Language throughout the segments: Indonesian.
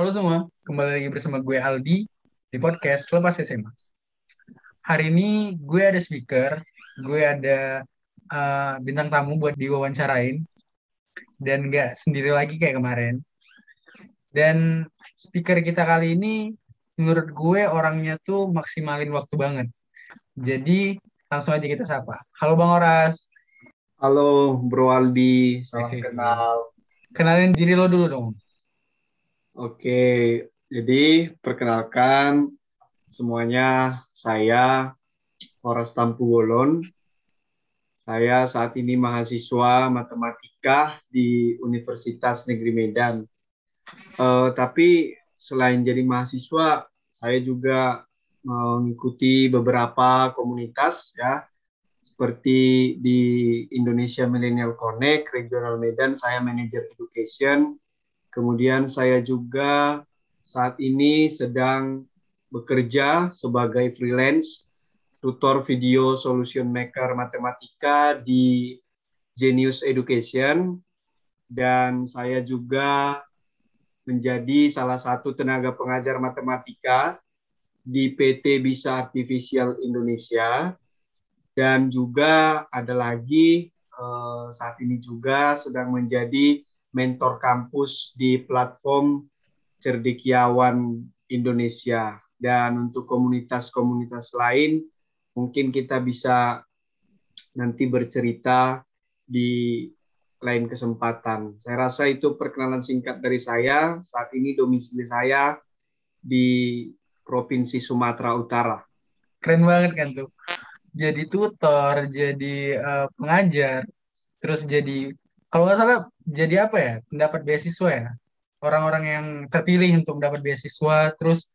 Halo semua, kembali lagi bersama gue Aldi di podcast Lepas SMA. Hari ini gue ada speaker, gue ada uh, bintang tamu buat diwawancarain, dan gak sendiri lagi kayak kemarin. Dan speaker kita kali ini, menurut gue orangnya tuh maksimalin waktu banget. Jadi langsung aja kita sapa. Halo Bang Oras. Halo Bro Aldi, salam kenal. Kenalin diri lo dulu dong. Oke, jadi perkenalkan semuanya saya Horas Tampuwolon. Saya saat ini mahasiswa matematika di Universitas Negeri Medan. Uh, tapi selain jadi mahasiswa, saya juga mengikuti beberapa komunitas ya seperti di Indonesia Millennial Connect, Regional Medan, saya manajer education, Kemudian saya juga saat ini sedang bekerja sebagai freelance tutor video solution maker matematika di Genius Education. Dan saya juga menjadi salah satu tenaga pengajar matematika di PT Bisa Artificial Indonesia. Dan juga ada lagi eh, saat ini juga sedang menjadi mentor kampus di platform Cerdikiawan Indonesia. Dan untuk komunitas-komunitas lain, mungkin kita bisa nanti bercerita di lain kesempatan. Saya rasa itu perkenalan singkat dari saya. Saat ini domisili saya di Provinsi Sumatera Utara. Keren banget kan tuh. Jadi tutor, jadi uh, pengajar, terus jadi kalau nggak salah jadi apa ya? Pendapat beasiswa ya? Orang-orang yang terpilih untuk mendapat beasiswa terus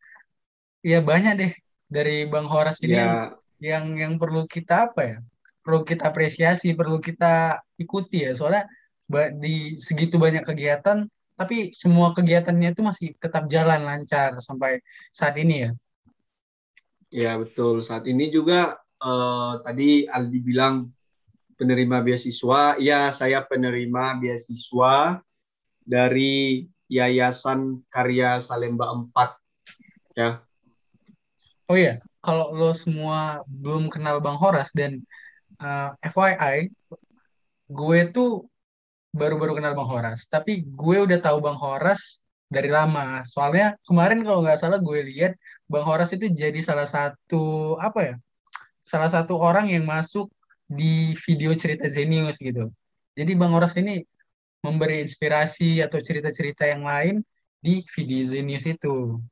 ya banyak deh dari Bang Horas ini ya. yang yang perlu kita apa ya? Perlu kita apresiasi perlu kita ikuti ya. Soalnya di segitu banyak kegiatan tapi semua kegiatannya itu masih tetap jalan lancar sampai saat ini ya. Ya betul. Saat ini juga uh, tadi Aldi bilang penerima beasiswa. Ya, saya penerima beasiswa dari Yayasan Karya Salemba 4. Ya. Oh iya, kalau lo semua belum kenal Bang Horas dan uh, eh, FYI, gue tuh baru-baru kenal Bang Horas, tapi gue udah tahu Bang Horas dari lama. Soalnya kemarin kalau nggak salah gue lihat Bang Horas itu jadi salah satu apa ya? Salah satu orang yang masuk di video cerita Zenius gitu. Jadi Bang Oras ini memberi inspirasi atau cerita-cerita yang lain di video Zenius itu.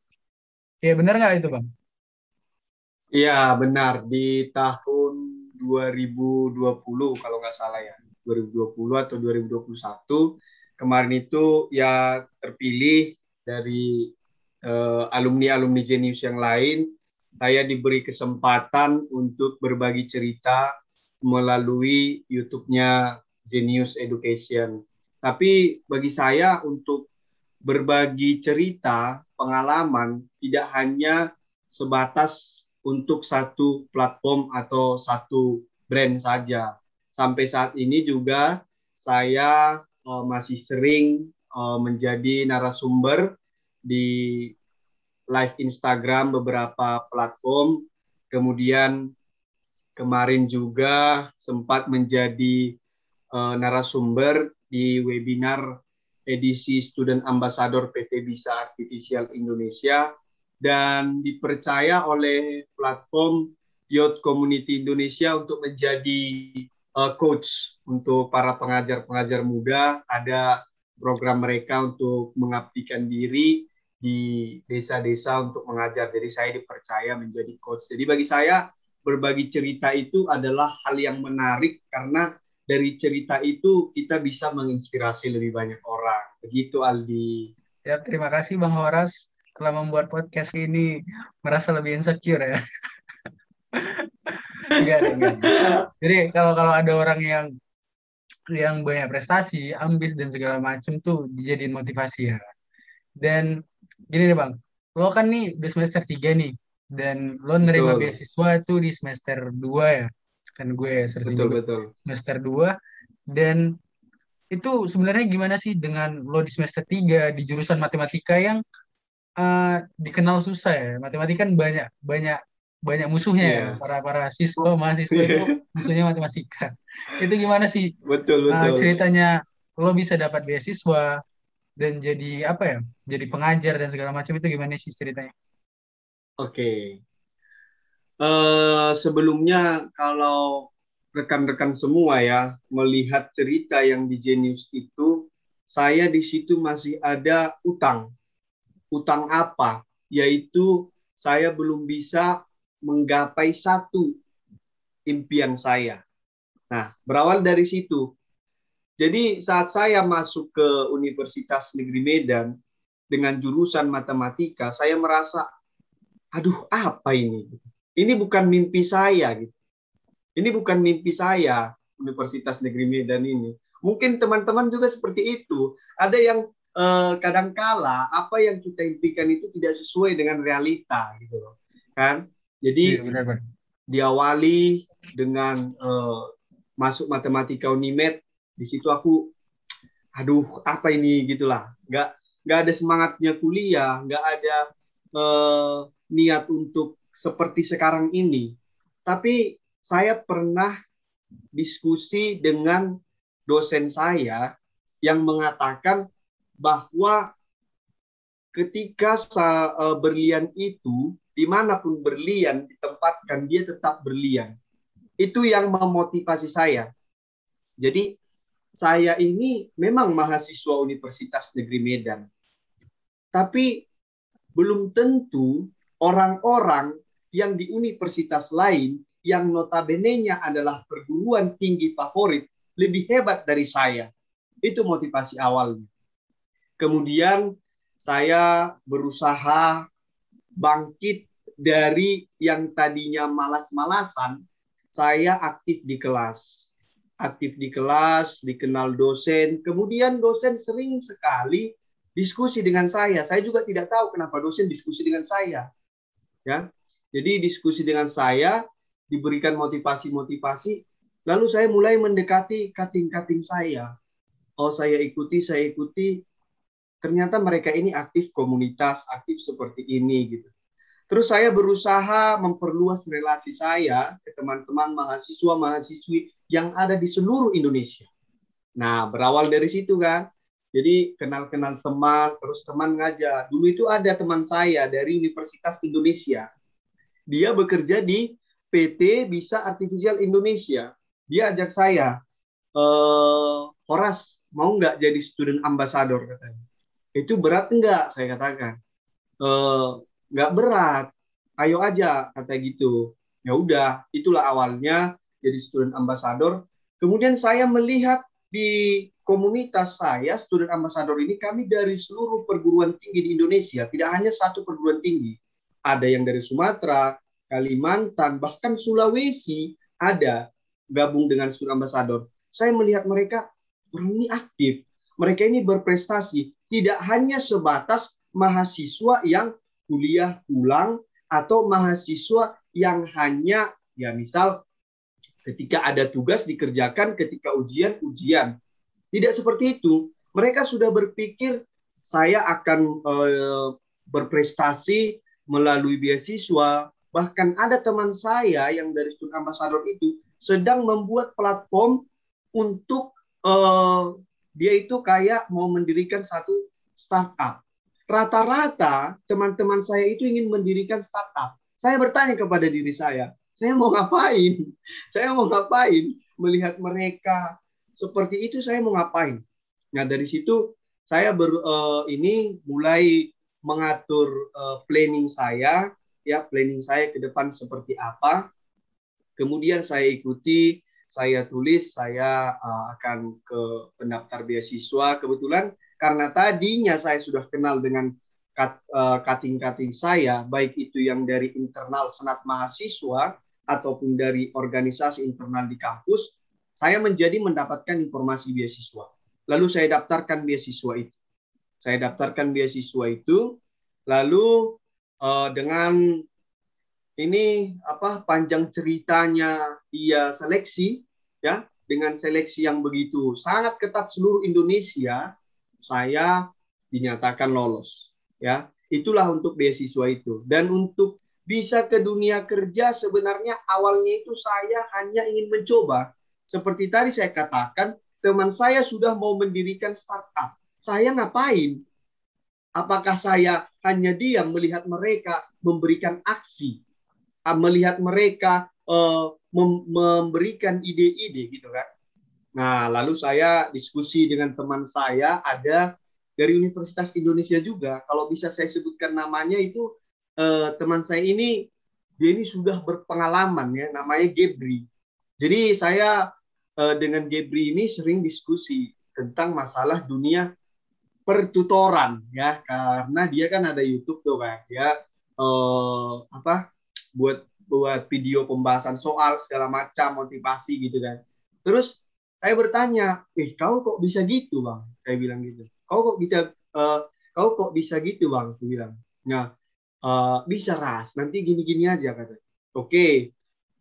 Ya benar nggak itu Bang? Iya benar di tahun 2020 kalau nggak salah ya 2020 atau 2021 kemarin itu ya terpilih dari uh, eh, alumni alumni Genius yang lain saya diberi kesempatan untuk berbagi cerita melalui YouTube-nya Genius Education. Tapi bagi saya untuk berbagi cerita, pengalaman tidak hanya sebatas untuk satu platform atau satu brand saja. Sampai saat ini juga saya uh, masih sering uh, menjadi narasumber di live Instagram beberapa platform, kemudian kemarin juga sempat menjadi uh, narasumber di webinar edisi Student Ambassador PT Bisa Artificial Indonesia dan dipercaya oleh platform Youth Community Indonesia untuk menjadi uh, coach untuk para pengajar-pengajar muda. Ada program mereka untuk mengabdikan diri di desa-desa untuk mengajar. Jadi saya dipercaya menjadi coach. Jadi bagi saya berbagi cerita itu adalah hal yang menarik karena dari cerita itu kita bisa menginspirasi lebih banyak orang. Begitu Aldi. Ya, terima kasih Bang Horas telah membuat podcast ini merasa lebih insecure ya. enggak, enggak. Jadi kalau kalau ada orang yang yang banyak prestasi, ambis dan segala macam tuh dijadiin motivasi ya. Dan gini nih Bang, lo kan nih udah semester 3 nih dan lo nerima betul. beasiswa itu di semester 2 ya kan gue serti betul, juga betul. semester 2 dan itu sebenarnya gimana sih dengan lo di semester 3 di jurusan matematika yang uh, dikenal susah ya. Matematika kan banyak banyak banyak musuhnya yeah. ya. Iya. Para para siswa mahasiswa itu musuhnya matematika. itu gimana sih? Betul betul. Uh, ceritanya lo bisa dapat beasiswa dan jadi apa ya? Jadi pengajar dan segala macam itu gimana sih ceritanya? Oke. Uh, sebelumnya kalau rekan-rekan semua ya melihat cerita yang di Genius itu, saya di situ masih ada utang. Utang apa? Yaitu saya belum bisa menggapai satu impian saya. Nah, berawal dari situ. Jadi saat saya masuk ke Universitas Negeri Medan dengan jurusan matematika, saya merasa, aduh apa ini? Ini bukan mimpi saya gitu. Ini bukan mimpi saya, Universitas Negeri Medan ini. Mungkin teman-teman juga seperti itu. Ada yang eh, kadangkala apa yang kita impikan itu tidak sesuai dengan realita gitu loh. Kan? Jadi ya, benar, benar. diawali dengan eh, masuk matematika Unimed, di situ aku aduh apa ini gitulah. Nggak nggak ada semangatnya kuliah, nggak ada eh, niat untuk seperti sekarang ini. Tapi saya pernah diskusi dengan dosen saya yang mengatakan bahwa ketika uh, berlian itu di mana pun berlian ditempatkan dia tetap berlian. Itu yang memotivasi saya. Jadi saya ini memang mahasiswa Universitas Negeri Medan. Tapi belum tentu orang-orang yang di universitas lain yang notabene-nya adalah perguruan tinggi favorit lebih hebat dari saya. Itu motivasi awalnya. Kemudian saya berusaha bangkit dari yang tadinya malas-malasan, saya aktif di kelas. Aktif di kelas, dikenal dosen. Kemudian dosen sering sekali diskusi dengan saya. Saya juga tidak tahu kenapa dosen diskusi dengan saya. Ya. Jadi diskusi dengan saya, diberikan motivasi-motivasi, lalu saya mulai mendekati kating-kating saya. Oh, saya ikuti, saya ikuti. Ternyata mereka ini aktif komunitas, aktif seperti ini gitu. Terus saya berusaha memperluas relasi saya ke teman-teman mahasiswa-mahasiswi yang ada di seluruh Indonesia. Nah, berawal dari situ kan. Jadi kenal-kenal teman, terus teman ngajak. Dulu itu ada teman saya dari Universitas Indonesia. Dia bekerja di PT Bisa Artificial Indonesia. Dia ajak saya, e, Horas, mau nggak jadi student ambassador katanya. Itu berat enggak? Saya katakan. E, nggak berat. Ayo aja kata gitu. Ya udah, itulah awalnya jadi student ambassador. Kemudian saya melihat di komunitas saya, student ambassador ini kami dari seluruh perguruan tinggi di Indonesia, tidak hanya satu perguruan tinggi. Ada yang dari Sumatera, Kalimantan, bahkan Sulawesi ada gabung dengan Sur Ambassador. Saya melihat mereka ini aktif. Mereka ini berprestasi. Tidak hanya sebatas mahasiswa yang kuliah pulang atau mahasiswa yang hanya ya misal ketika ada tugas dikerjakan, ketika ujian ujian. Tidak seperti itu. Mereka sudah berpikir saya akan eh, berprestasi melalui beasiswa, Bahkan ada teman saya yang dari Student Ambassador itu sedang membuat platform untuk uh, dia itu kayak mau mendirikan satu startup. Rata-rata teman-teman saya itu ingin mendirikan startup. Saya bertanya kepada diri saya, saya mau ngapain? Saya mau ngapain? Melihat mereka seperti itu saya mau ngapain? Nah dari situ saya ber, uh, ini mulai mengatur uh, planning saya ya planning saya ke depan seperti apa. Kemudian saya ikuti, saya tulis, saya uh, akan ke pendaftar beasiswa. Kebetulan karena tadinya saya sudah kenal dengan uh, kating-kating saya, baik itu yang dari internal senat mahasiswa ataupun dari organisasi internal di kampus, saya menjadi mendapatkan informasi beasiswa. Lalu saya daftarkan beasiswa itu. Saya daftarkan beasiswa itu, lalu uh, dengan ini apa panjang ceritanya dia seleksi ya dengan seleksi yang begitu sangat ketat seluruh Indonesia saya dinyatakan lolos ya itulah untuk beasiswa itu. Dan untuk bisa ke dunia kerja sebenarnya awalnya itu saya hanya ingin mencoba. Seperti tadi saya katakan, teman saya sudah mau mendirikan startup. Saya ngapain? Apakah saya hanya diam melihat mereka memberikan aksi, melihat mereka uh, memberikan ide-ide gitu kan? Nah, lalu saya diskusi dengan teman saya ada dari Universitas Indonesia juga. Kalau bisa saya sebutkan namanya itu eh, teman saya ini dia ini sudah berpengalaman ya, namanya Gebri. Jadi saya eh, dengan Gebri ini sering diskusi tentang masalah dunia pertutoran ya, karena dia kan ada YouTube tuh kan, ya eh, apa buat buat video pembahasan soal segala macam motivasi gitu kan. Terus saya bertanya, eh kau kok bisa gitu bang? Saya bilang gitu. Kau kok bisa, uh, kau kok bisa gitu bang? Saya bilang. Nah, uh, bisa ras. Nanti gini-gini aja kata. Oke,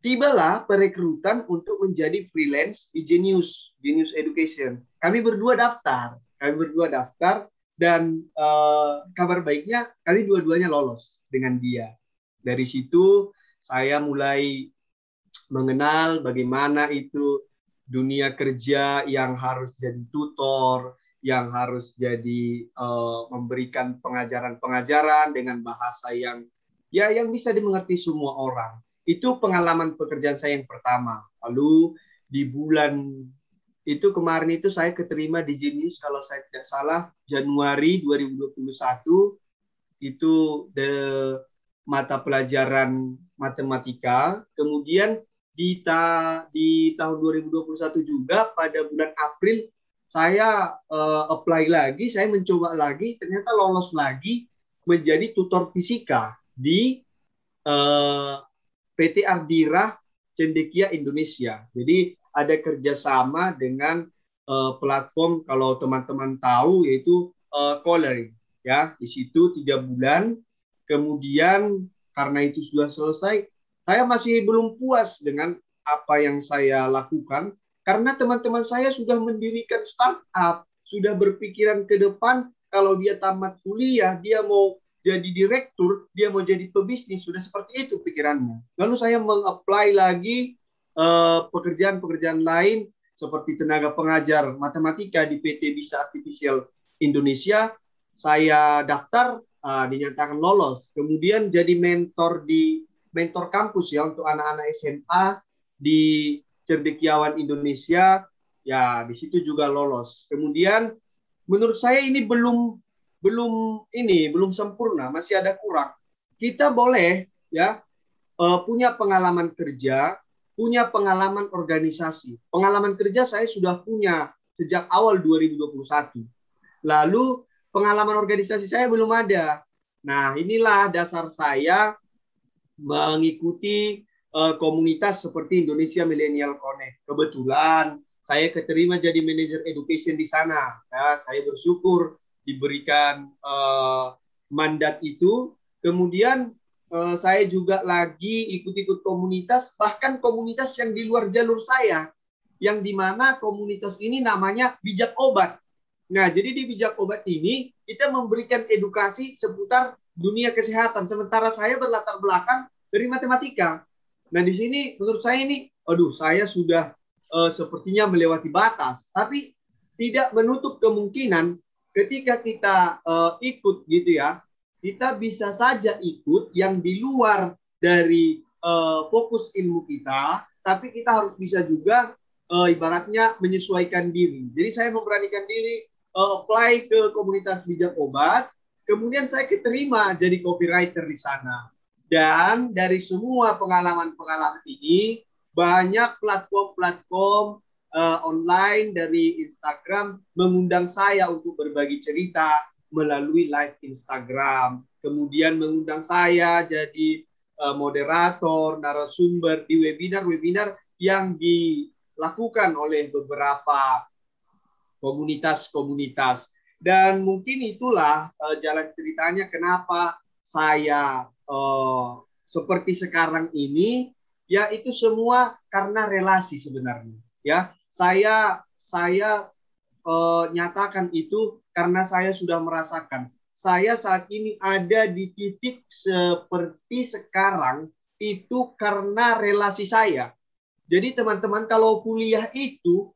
tibalah perekrutan untuk menjadi freelance di Genius, Genius Education. Kami berdua daftar, kami berdua daftar dan uh, kabar baiknya kali dua-duanya lolos dengan dia. Dari situ saya mulai mengenal bagaimana itu dunia kerja yang harus jadi tutor, yang harus jadi uh, memberikan pengajaran-pengajaran dengan bahasa yang ya yang bisa dimengerti semua orang. Itu pengalaman pekerjaan saya yang pertama. Lalu di bulan itu kemarin itu saya keterima di Genius kalau saya tidak salah Januari 2021 itu the mata pelajaran matematika. Kemudian di, ta di tahun 2021 juga pada bulan April saya uh, apply lagi, saya mencoba lagi, ternyata lolos lagi menjadi tutor fisika di uh, PT Ardira Cendekia Indonesia. Jadi ada kerjasama dengan uh, platform kalau teman-teman tahu yaitu uh, Coloring ya. Di situ tiga bulan. Kemudian karena itu sudah selesai saya masih belum puas dengan apa yang saya lakukan. Karena teman-teman saya sudah mendirikan startup, sudah berpikiran ke depan kalau dia tamat kuliah, dia mau jadi direktur, dia mau jadi pebisnis, sudah seperti itu pikirannya. Lalu saya mengapply lagi eh, pekerjaan-pekerjaan uh, lain seperti tenaga pengajar matematika di PT Bisa Artificial Indonesia. Saya daftar, uh, dinyatakan lolos. Kemudian jadi mentor di mentor kampus ya untuk anak-anak SMA di Cerdekiawan Indonesia ya di situ juga lolos. Kemudian menurut saya ini belum belum ini belum sempurna, masih ada kurang. Kita boleh ya uh, punya pengalaman kerja, punya pengalaman organisasi. Pengalaman kerja saya sudah punya sejak awal 2021. Lalu pengalaman organisasi saya belum ada. Nah, inilah dasar saya mengikuti uh, komunitas seperti Indonesia Millennial Connect. Kebetulan saya keterima jadi manajer education di sana. Ya, saya bersyukur diberikan uh, mandat itu. Kemudian uh, saya juga lagi ikut-ikut komunitas, bahkan komunitas yang di luar jalur saya, yang di mana komunitas ini namanya bijak obat. Nah, jadi di bijak obat ini kita memberikan edukasi seputar dunia kesehatan. Sementara saya berlatar belakang dari matematika. Nah, di sini menurut saya ini, aduh, saya sudah uh, sepertinya melewati batas. Tapi tidak menutup kemungkinan ketika kita uh, ikut gitu ya, kita bisa saja ikut yang di luar dari uh, fokus ilmu kita, tapi kita harus bisa juga uh, ibaratnya menyesuaikan diri. Jadi saya memberanikan diri uh, apply ke komunitas bijak obat, kemudian saya keterima jadi copywriter di sana. Dan dari semua pengalaman-pengalaman ini, banyak platform-platform uh, online dari Instagram mengundang saya untuk berbagi cerita melalui live Instagram. Kemudian mengundang saya jadi uh, moderator, narasumber di webinar-webinar yang dilakukan oleh beberapa komunitas-komunitas. Dan mungkin itulah uh, jalan ceritanya kenapa saya uh, seperti sekarang ini ya itu semua karena relasi sebenarnya ya saya saya uh, nyatakan itu karena saya sudah merasakan saya saat ini ada di titik seperti sekarang itu karena relasi saya. Jadi teman-teman kalau kuliah itu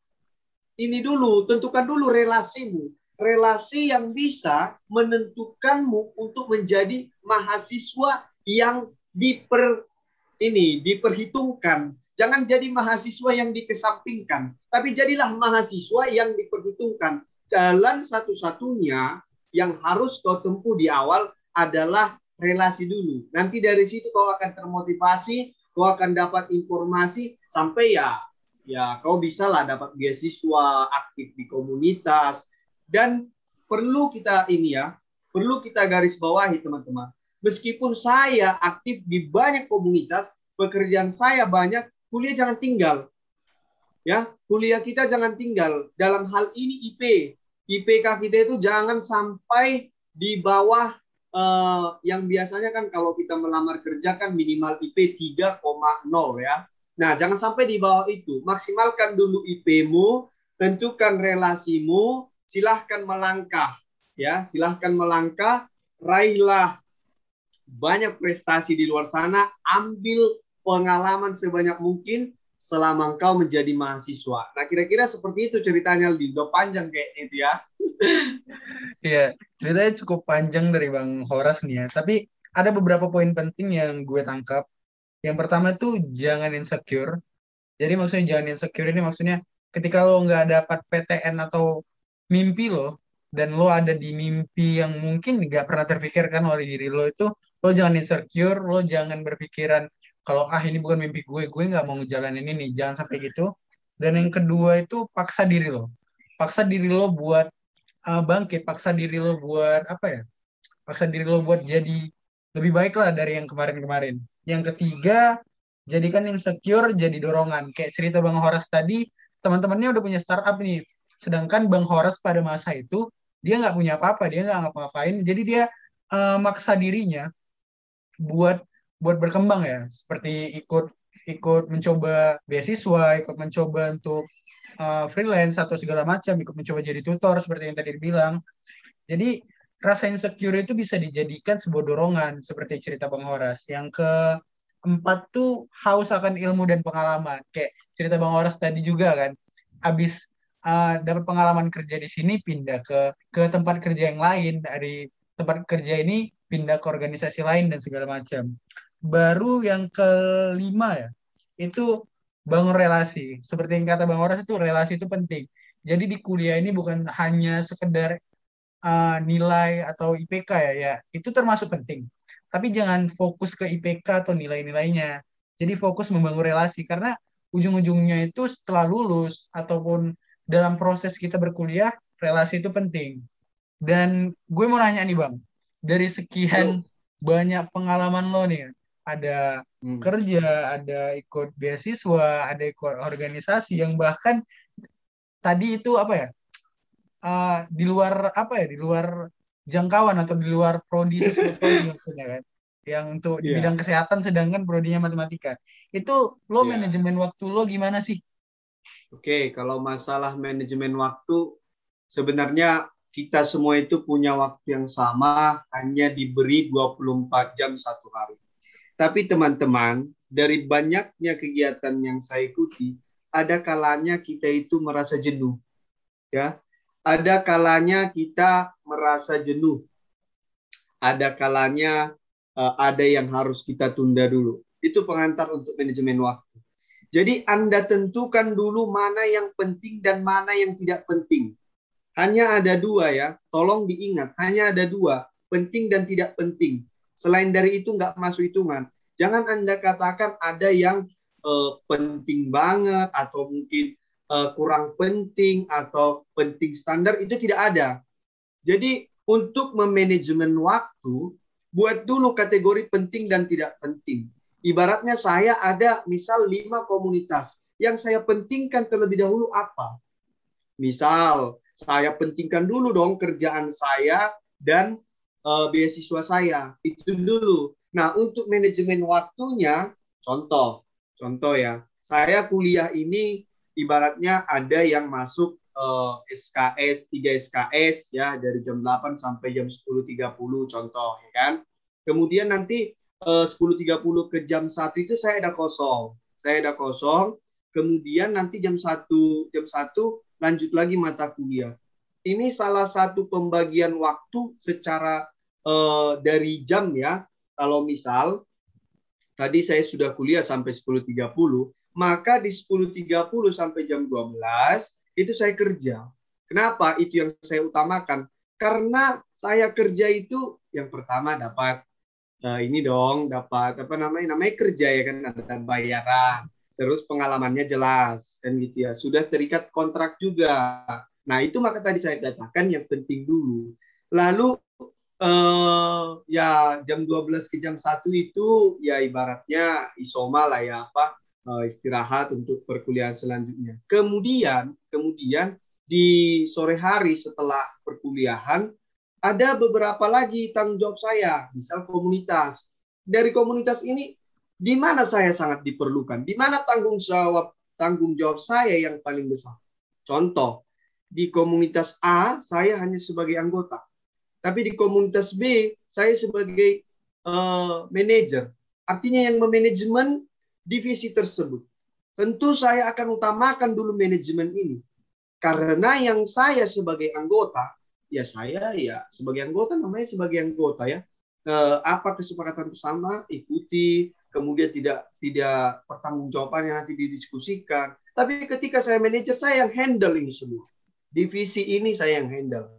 ini dulu tentukan dulu relasimu. Relasi yang bisa menentukanmu untuk menjadi mahasiswa yang diper ini diperhitungkan. Jangan jadi mahasiswa yang dikesampingkan, tapi jadilah mahasiswa yang diperhitungkan. Jalan satu-satunya yang harus kau tempuh di awal adalah relasi dulu. Nanti dari situ kau akan termotivasi, kau akan dapat informasi sampai ya ya kau bisa lah dapat beasiswa, aktif di komunitas dan perlu kita ini ya, perlu kita garis bawahi teman-teman Meskipun saya aktif di banyak komunitas, pekerjaan saya banyak, kuliah jangan tinggal. Ya, kuliah kita jangan tinggal. Dalam hal ini IP, IPK kita itu jangan sampai di bawah uh, yang biasanya kan kalau kita melamar kerja kan minimal IP 3,0 ya. Nah, jangan sampai di bawah itu. Maksimalkan dulu IP-mu, tentukan relasimu, silahkan melangkah. Ya, silahkan melangkah, raihlah banyak prestasi di luar sana, ambil pengalaman sebanyak mungkin selama engkau menjadi mahasiswa. Nah, kira-kira seperti itu ceritanya, Lindo. Panjang kayak itu ya. Iya, ceritanya cukup panjang dari Bang Horas nih ya. Tapi ada beberapa poin penting yang gue tangkap. Yang pertama tuh jangan insecure. Jadi maksudnya jangan insecure ini maksudnya ketika lo nggak dapat PTN atau mimpi lo, dan lo ada di mimpi yang mungkin nggak pernah terpikirkan oleh diri lo itu lo jangan insecure lo jangan berpikiran kalau ah ini bukan mimpi gue gue nggak mau ngejalanin ini jangan sampai gitu. Dan yang kedua itu paksa diri lo. Paksa diri lo buat uh, bangkit paksa diri lo buat apa ya paksa diri lo buat jadi lebih baik lah dari yang kemarin-kemarin. Yang ketiga jadikan insecure jadi dorongan. Kayak cerita bang Horas tadi teman-temannya udah punya startup nih. Sedangkan bang Horas pada masa itu dia nggak punya apa-apa dia nggak ngapa-ngapain. Jadi dia uh, maksa dirinya buat buat berkembang ya. Seperti ikut ikut mencoba beasiswa ikut mencoba untuk uh, freelance atau segala macam ikut mencoba jadi tutor seperti yang tadi dibilang. Jadi rasa insecure itu bisa dijadikan sebuah dorongan seperti cerita Bang Horas. Yang keempat tuh haus akan ilmu dan pengalaman. Kayak cerita Bang Horas tadi juga kan. Habis uh, dapat pengalaman kerja di sini pindah ke ke tempat kerja yang lain. Dari tempat kerja ini pindah ke organisasi lain dan segala macam. Baru yang kelima ya, itu bangun relasi. Seperti yang kata Bang Horas itu relasi itu penting. Jadi di kuliah ini bukan hanya sekedar uh, nilai atau IPK ya, ya itu termasuk penting. Tapi jangan fokus ke IPK atau nilai-nilainya. Jadi fokus membangun relasi karena ujung-ujungnya itu setelah lulus ataupun dalam proses kita berkuliah relasi itu penting. Dan gue mau nanya nih bang, dari sekian banyak pengalaman lo nih ada hmm. kerja ada ikut beasiswa ada ikut organisasi yang bahkan tadi itu apa ya uh, di luar apa ya di luar jangkauan atau di luar prodi prodi maksudnya kan yang untuk yeah. bidang kesehatan sedangkan prodinya matematika itu lo yeah. manajemen waktu lo gimana sih? Oke okay, kalau masalah manajemen waktu sebenarnya kita semua itu punya waktu yang sama, hanya diberi 24 jam satu hari. Tapi teman-teman, dari banyaknya kegiatan yang saya ikuti, ada kalanya kita itu merasa jenuh. Ya. Ada kalanya kita merasa jenuh. Ada kalanya uh, ada yang harus kita tunda dulu. Itu pengantar untuk manajemen waktu. Jadi Anda tentukan dulu mana yang penting dan mana yang tidak penting. Hanya ada dua ya, tolong diingat, hanya ada dua, penting dan tidak penting. Selain dari itu nggak masuk hitungan. Jangan Anda katakan ada yang uh, penting banget atau mungkin uh, kurang penting atau penting standar, itu tidak ada. Jadi untuk memanajemen waktu, buat dulu kategori penting dan tidak penting. Ibaratnya saya ada misal lima komunitas, yang saya pentingkan terlebih dahulu apa? Misal saya pentingkan dulu dong kerjaan saya dan uh, beasiswa saya. Itu dulu. Nah, untuk manajemen waktunya, contoh, contoh ya, saya kuliah ini ibaratnya ada yang masuk uh, SKS 3 SKS ya dari jam 8 sampai jam 10.30 contoh ya kan. Kemudian nanti uh, 10.30 ke jam 1 itu saya ada kosong. Saya ada kosong. Kemudian nanti jam 1 jam 1 lanjut lagi mata kuliah. Ini salah satu pembagian waktu secara uh, dari jam ya. Kalau misal tadi saya sudah kuliah sampai 10.30, maka di 10.30 sampai jam 12 itu saya kerja. Kenapa? Itu yang saya utamakan. Karena saya kerja itu yang pertama dapat uh, ini dong, dapat apa namanya? Namanya kerja ya kan ada bayaran. Terus pengalamannya jelas dan gitu ya. Sudah terikat kontrak juga. Nah, itu maka tadi saya katakan yang penting dulu. Lalu uh, ya jam 12 ke jam 1 itu ya ibaratnya isoma lah ya apa uh, istirahat untuk perkuliahan selanjutnya. Kemudian kemudian di sore hari setelah perkuliahan ada beberapa lagi tanggung jawab saya, misal komunitas. Dari komunitas ini di mana saya sangat diperlukan? Di mana tanggung jawab tanggung jawab saya yang paling besar? Contoh, di komunitas A saya hanya sebagai anggota tapi di komunitas B, saya sebagai uh, manajer. Artinya yang memanajemen divisi tersebut. Tentu saya akan utamakan dulu manajemen ini. Karena yang saya sebagai anggota, ya saya ya sebagai anggota namanya sebagai anggota ya. Uh, apa kesepakatan bersama ikuti, kemudian tidak tidak pertanggungjawabannya nanti didiskusikan. Tapi ketika saya manajer saya yang handle ini semua. Divisi ini saya yang handle.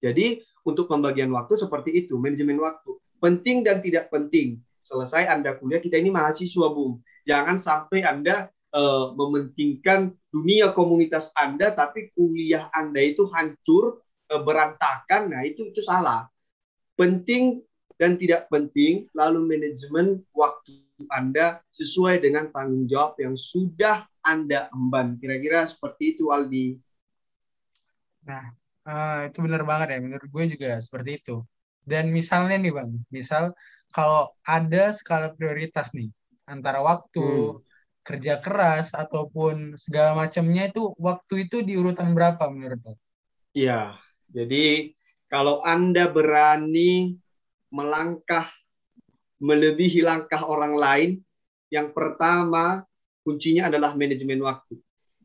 Jadi untuk pembagian waktu seperti itu, manajemen waktu. Penting dan tidak penting. Selesai Anda kuliah, kita ini mahasiswa, Bung. Jangan sampai Anda uh, mementingkan dunia komunitas Anda, tapi kuliah Anda itu hancur, uh, berantakan. Nah, itu itu salah. Penting dan tidak penting, lalu manajemen waktu Anda sesuai dengan tanggung jawab yang sudah Anda emban. Kira-kira seperti itu, Aldi. Nah, Uh, itu benar banget ya, menurut gue juga seperti itu. Dan misalnya nih bang, misal kalau ada skala prioritas nih antara waktu, hmm. kerja keras ataupun segala macamnya itu waktu itu di urutan berapa menurut lo? Iya, jadi kalau anda berani melangkah melebihi langkah orang lain, yang pertama kuncinya adalah manajemen waktu.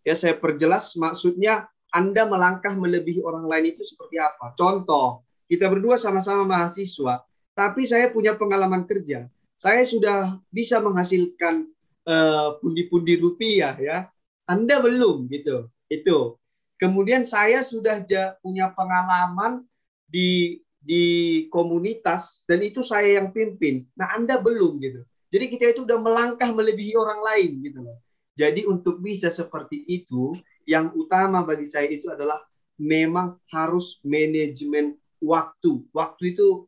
Ya saya perjelas maksudnya anda melangkah melebihi orang lain itu seperti apa? Contoh, kita berdua sama-sama mahasiswa, tapi saya punya pengalaman kerja. Saya sudah bisa menghasilkan eh, pundi-pundi rupiah ya. Anda belum gitu. Itu. Kemudian saya sudah punya pengalaman di di komunitas dan itu saya yang pimpin. Nah, Anda belum gitu. Jadi kita itu udah melangkah melebihi orang lain gitu loh. Jadi untuk bisa seperti itu, yang utama bagi saya itu adalah memang harus manajemen waktu. Waktu itu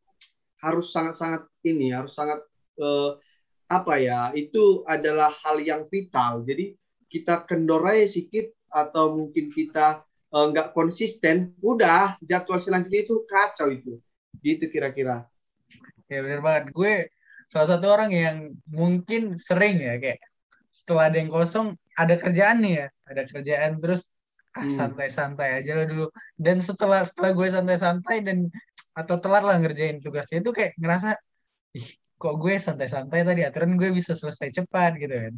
harus sangat-sangat ini, harus sangat eh, apa ya? Itu adalah hal yang vital. Jadi kita kendorai sedikit atau mungkin kita eh, nggak konsisten, udah jadwal selanjutnya itu kacau itu. Gitu kira-kira. Ya benar banget. Gue salah satu orang yang mungkin sering ya kayak setelah ada yang kosong ada kerjaan nih ya ada kerjaan terus ah hmm. santai-santai aja lah dulu dan setelah setelah gue santai-santai dan atau telat lah ngerjain tugasnya itu kayak ngerasa ih kok gue santai-santai tadi aturan gue bisa selesai cepat gitu kan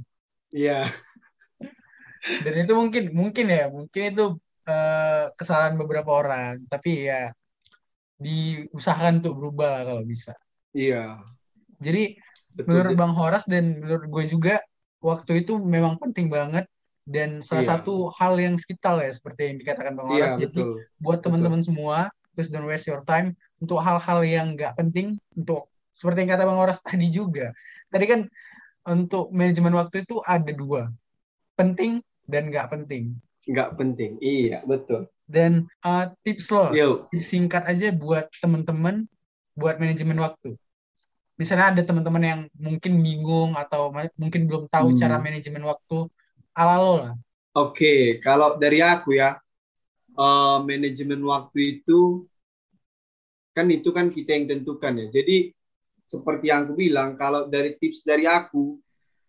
iya yeah. dan itu mungkin mungkin ya mungkin itu uh, kesalahan beberapa orang tapi ya diusahakan untuk berubah lah kalau bisa iya yeah. jadi Betul, menurut Bang Horas dan menurut gue juga waktu itu memang penting banget dan salah iya. satu hal yang vital ya seperti yang dikatakan Bang Oras. Iya, Jadi betul. buat teman-teman semua, please don't waste your time untuk hal-hal yang nggak penting untuk seperti yang kata Bang Oras tadi juga. Tadi kan untuk manajemen waktu itu ada dua, penting dan nggak penting. Nggak penting, iya betul. Dan uh, tips lo, Yo. tips singkat aja buat teman-teman buat manajemen waktu misalnya ada teman-teman yang mungkin bingung atau mungkin belum tahu hmm. cara manajemen waktu ala lo lah. Oke, okay. kalau dari aku ya, uh, manajemen waktu itu kan itu kan kita yang tentukan ya. Jadi seperti yang aku bilang, kalau dari tips dari aku,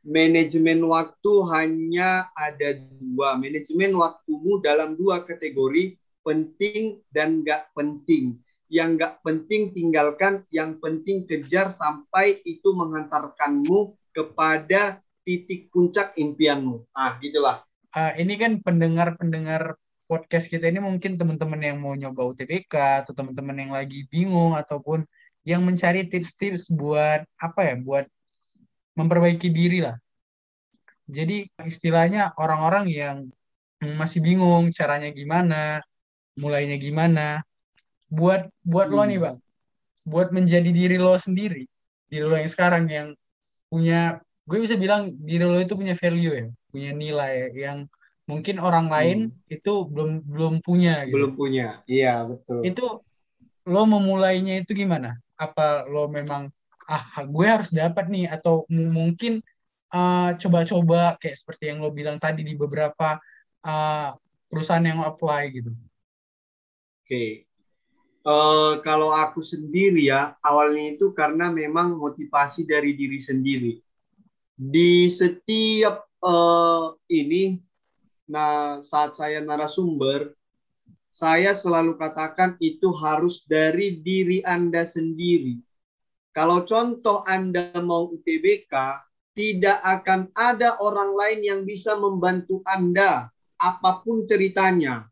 manajemen waktu hanya ada dua. Manajemen waktumu dalam dua kategori, penting dan nggak penting. Yang nggak penting tinggalkan, yang penting kejar sampai itu menghantarkanmu kepada titik puncak impianmu. Ah, gitulah. Uh, ini kan pendengar-pendengar podcast kita ini mungkin teman-teman yang mau nyoba UTBK atau teman-teman yang lagi bingung ataupun yang mencari tips-tips buat apa ya, buat memperbaiki diri lah. Jadi istilahnya orang-orang yang masih bingung caranya gimana, mulainya gimana. Buat buat hmm. lo nih hmm. bang, buat menjadi diri lo sendiri, diri lo yang sekarang yang punya, gue bisa bilang diri lo itu punya value ya, punya nilai yang mungkin orang lain hmm. itu belum belum punya. Gitu. Belum punya, iya betul. Itu lo memulainya itu gimana? Apa lo memang ah gue harus dapat nih atau mungkin eh, coba-coba uh, kayak seperti yang lo bilang tadi di beberapa uh, perusahaan yang apply gitu. Oke, okay. Uh, kalau aku sendiri ya awalnya itu karena memang motivasi dari diri sendiri. Di setiap uh, ini, nah saat saya narasumber, saya selalu katakan itu harus dari diri Anda sendiri kalau contoh Anda mau UTBK, tidak akan ada orang lain yang bisa membantu Anda apa pun ceritanya.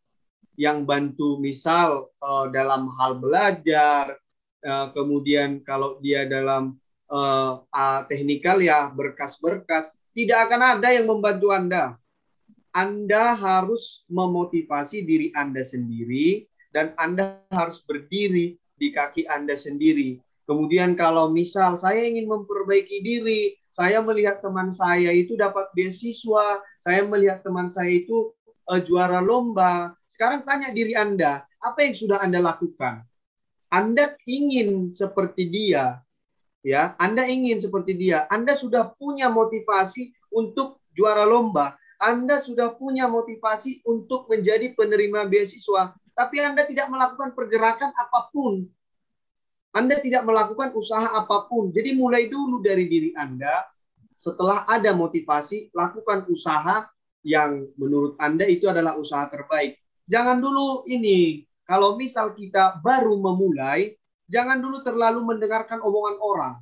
Yang bantu misal uh, dalam hal belajar, uh, kemudian kalau dia dalam uh, teknikal ya berkas-berkas, tidak akan ada yang membantu Anda. Anda harus memotivasi diri Anda sendiri dan Anda harus berdiri di kaki Anda sendiri Kemudian kalau misal saya ingin memperbaiki diri, saya melihat teman saya itu dapat beasiswa, saya melihat teman saya itu juara lomba. Sekarang tanya diri Anda, apa yang sudah Anda lakukan? Anda ingin seperti dia, ya. Anda ingin seperti dia. Anda sudah punya motivasi untuk juara lomba. Anda sudah punya motivasi untuk menjadi penerima beasiswa, tapi Anda tidak melakukan pergerakan apa pun anda tidak melakukan usaha apa pun. Jadi mulai dulu dari diri Anda, setelah ada motivasi, lakukan usaha yang menurut Anda itu adalah usaha terbaik. Jangan dulu ini, kalau misal kita baru memulai, jangan dulu terlalu mendengarkan omongan orang.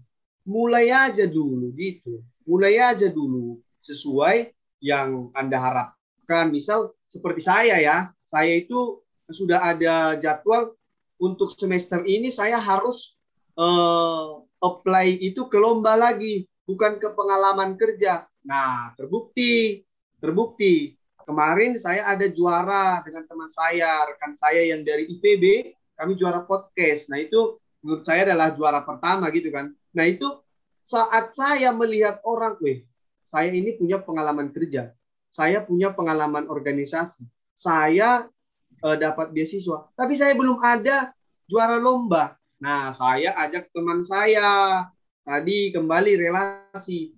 Mulai aja dulu gitu. Mulai aja dulu sesuai yang Anda harapkan. Misal seperti saya ya, saya itu sudah ada jadwal untuk semester ini saya harus uh, apply itu ke lomba lagi, bukan ke pengalaman kerja. Nah, terbukti, terbukti. Kemarin saya ada juara dengan teman saya, rekan saya yang dari IPB, kami juara podcast. Nah, itu menurut saya adalah juara pertama gitu kan. Nah, itu saat saya melihat orang, weh, saya ini punya pengalaman kerja, saya punya pengalaman organisasi, saya uh, dapat beasiswa. Tapi saya belum ada juara lomba. Nah, saya ajak teman saya tadi kembali relasi.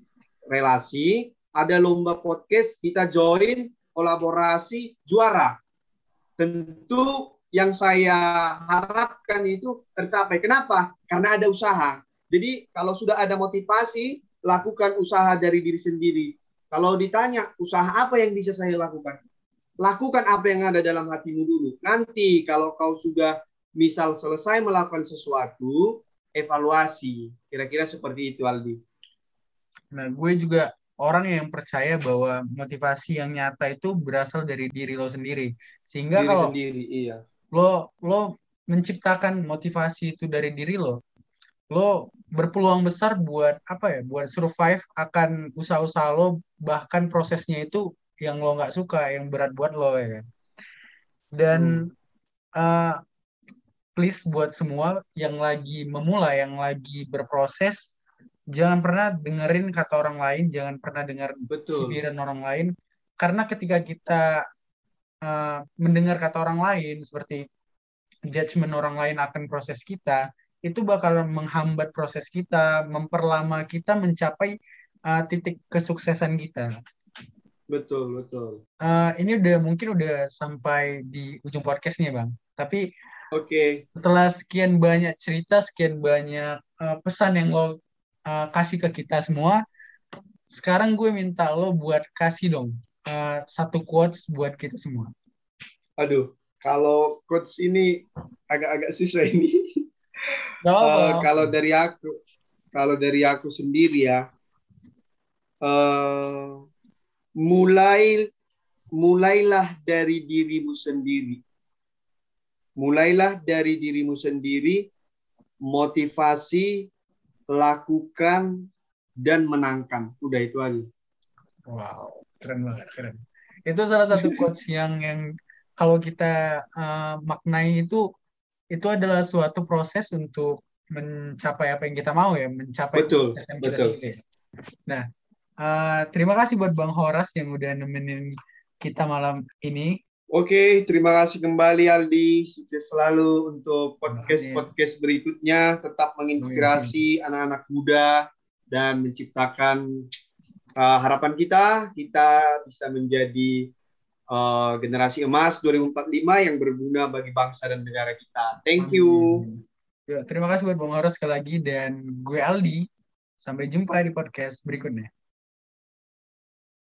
Relasi, ada lomba podcast, kita join, kolaborasi, juara. Tentu yang saya harapkan itu tercapai. Kenapa? Karena ada usaha. Jadi kalau sudah ada motivasi, lakukan usaha dari diri sendiri. Kalau ditanya usaha apa yang bisa saya lakukan, lakukan apa yang ada dalam hatimu dulu. Nanti kalau kau sudah misal selesai melakukan sesuatu, evaluasi. Kira-kira seperti itu, Aldi. Nah, gue juga orang yang percaya bahwa motivasi yang nyata itu berasal dari diri lo sendiri. Sehingga diri kalau sendiri, iya. lo lo menciptakan motivasi itu dari diri lo, lo berpeluang besar buat apa ya? Buat survive akan usaha-usaha lo, bahkan prosesnya itu yang lo nggak suka, yang berat buat lo ya kan. Dan hmm. uh, please buat semua yang lagi memulai, yang lagi berproses, jangan pernah dengerin kata orang lain, jangan pernah dengar cibiran orang lain, karena ketika kita uh, mendengar kata orang lain seperti judgement orang lain akan proses kita, itu bakal menghambat proses kita, memperlama kita mencapai uh, titik kesuksesan kita. Betul, betul. Uh, ini udah mungkin udah sampai di ujung podcastnya, Bang. Tapi Oke. Okay. Setelah sekian banyak cerita, sekian banyak uh, pesan yang lo uh, kasih ke kita semua, sekarang gue minta lo buat kasih dong uh, satu quotes buat kita semua. Aduh, kalau quotes ini agak-agak susah ini. uh, kalau dari aku, kalau dari aku sendiri ya, uh, mulai mulailah dari dirimu sendiri. Mulailah dari dirimu sendiri, motivasi, lakukan, dan menangkan. Udah itu aja. Wow, keren banget, keren. Itu salah satu quotes yang yang kalau kita uh, maknai itu itu adalah suatu proses untuk mencapai apa yang kita mau ya, mencapai betul, betul. Ya. Nah, uh, terima kasih buat Bang Horas yang udah nemenin kita malam ini. Oke, terima kasih kembali Aldi. Sukses selalu untuk podcast-podcast berikutnya. Tetap menginspirasi anak-anak muda dan menciptakan uh, harapan kita. Kita bisa menjadi uh, generasi emas 2045 yang berguna bagi bangsa dan negara kita. Thank you. Ya, terima kasih buat Bang Horas sekali lagi dan gue Aldi. Sampai jumpa di podcast berikutnya.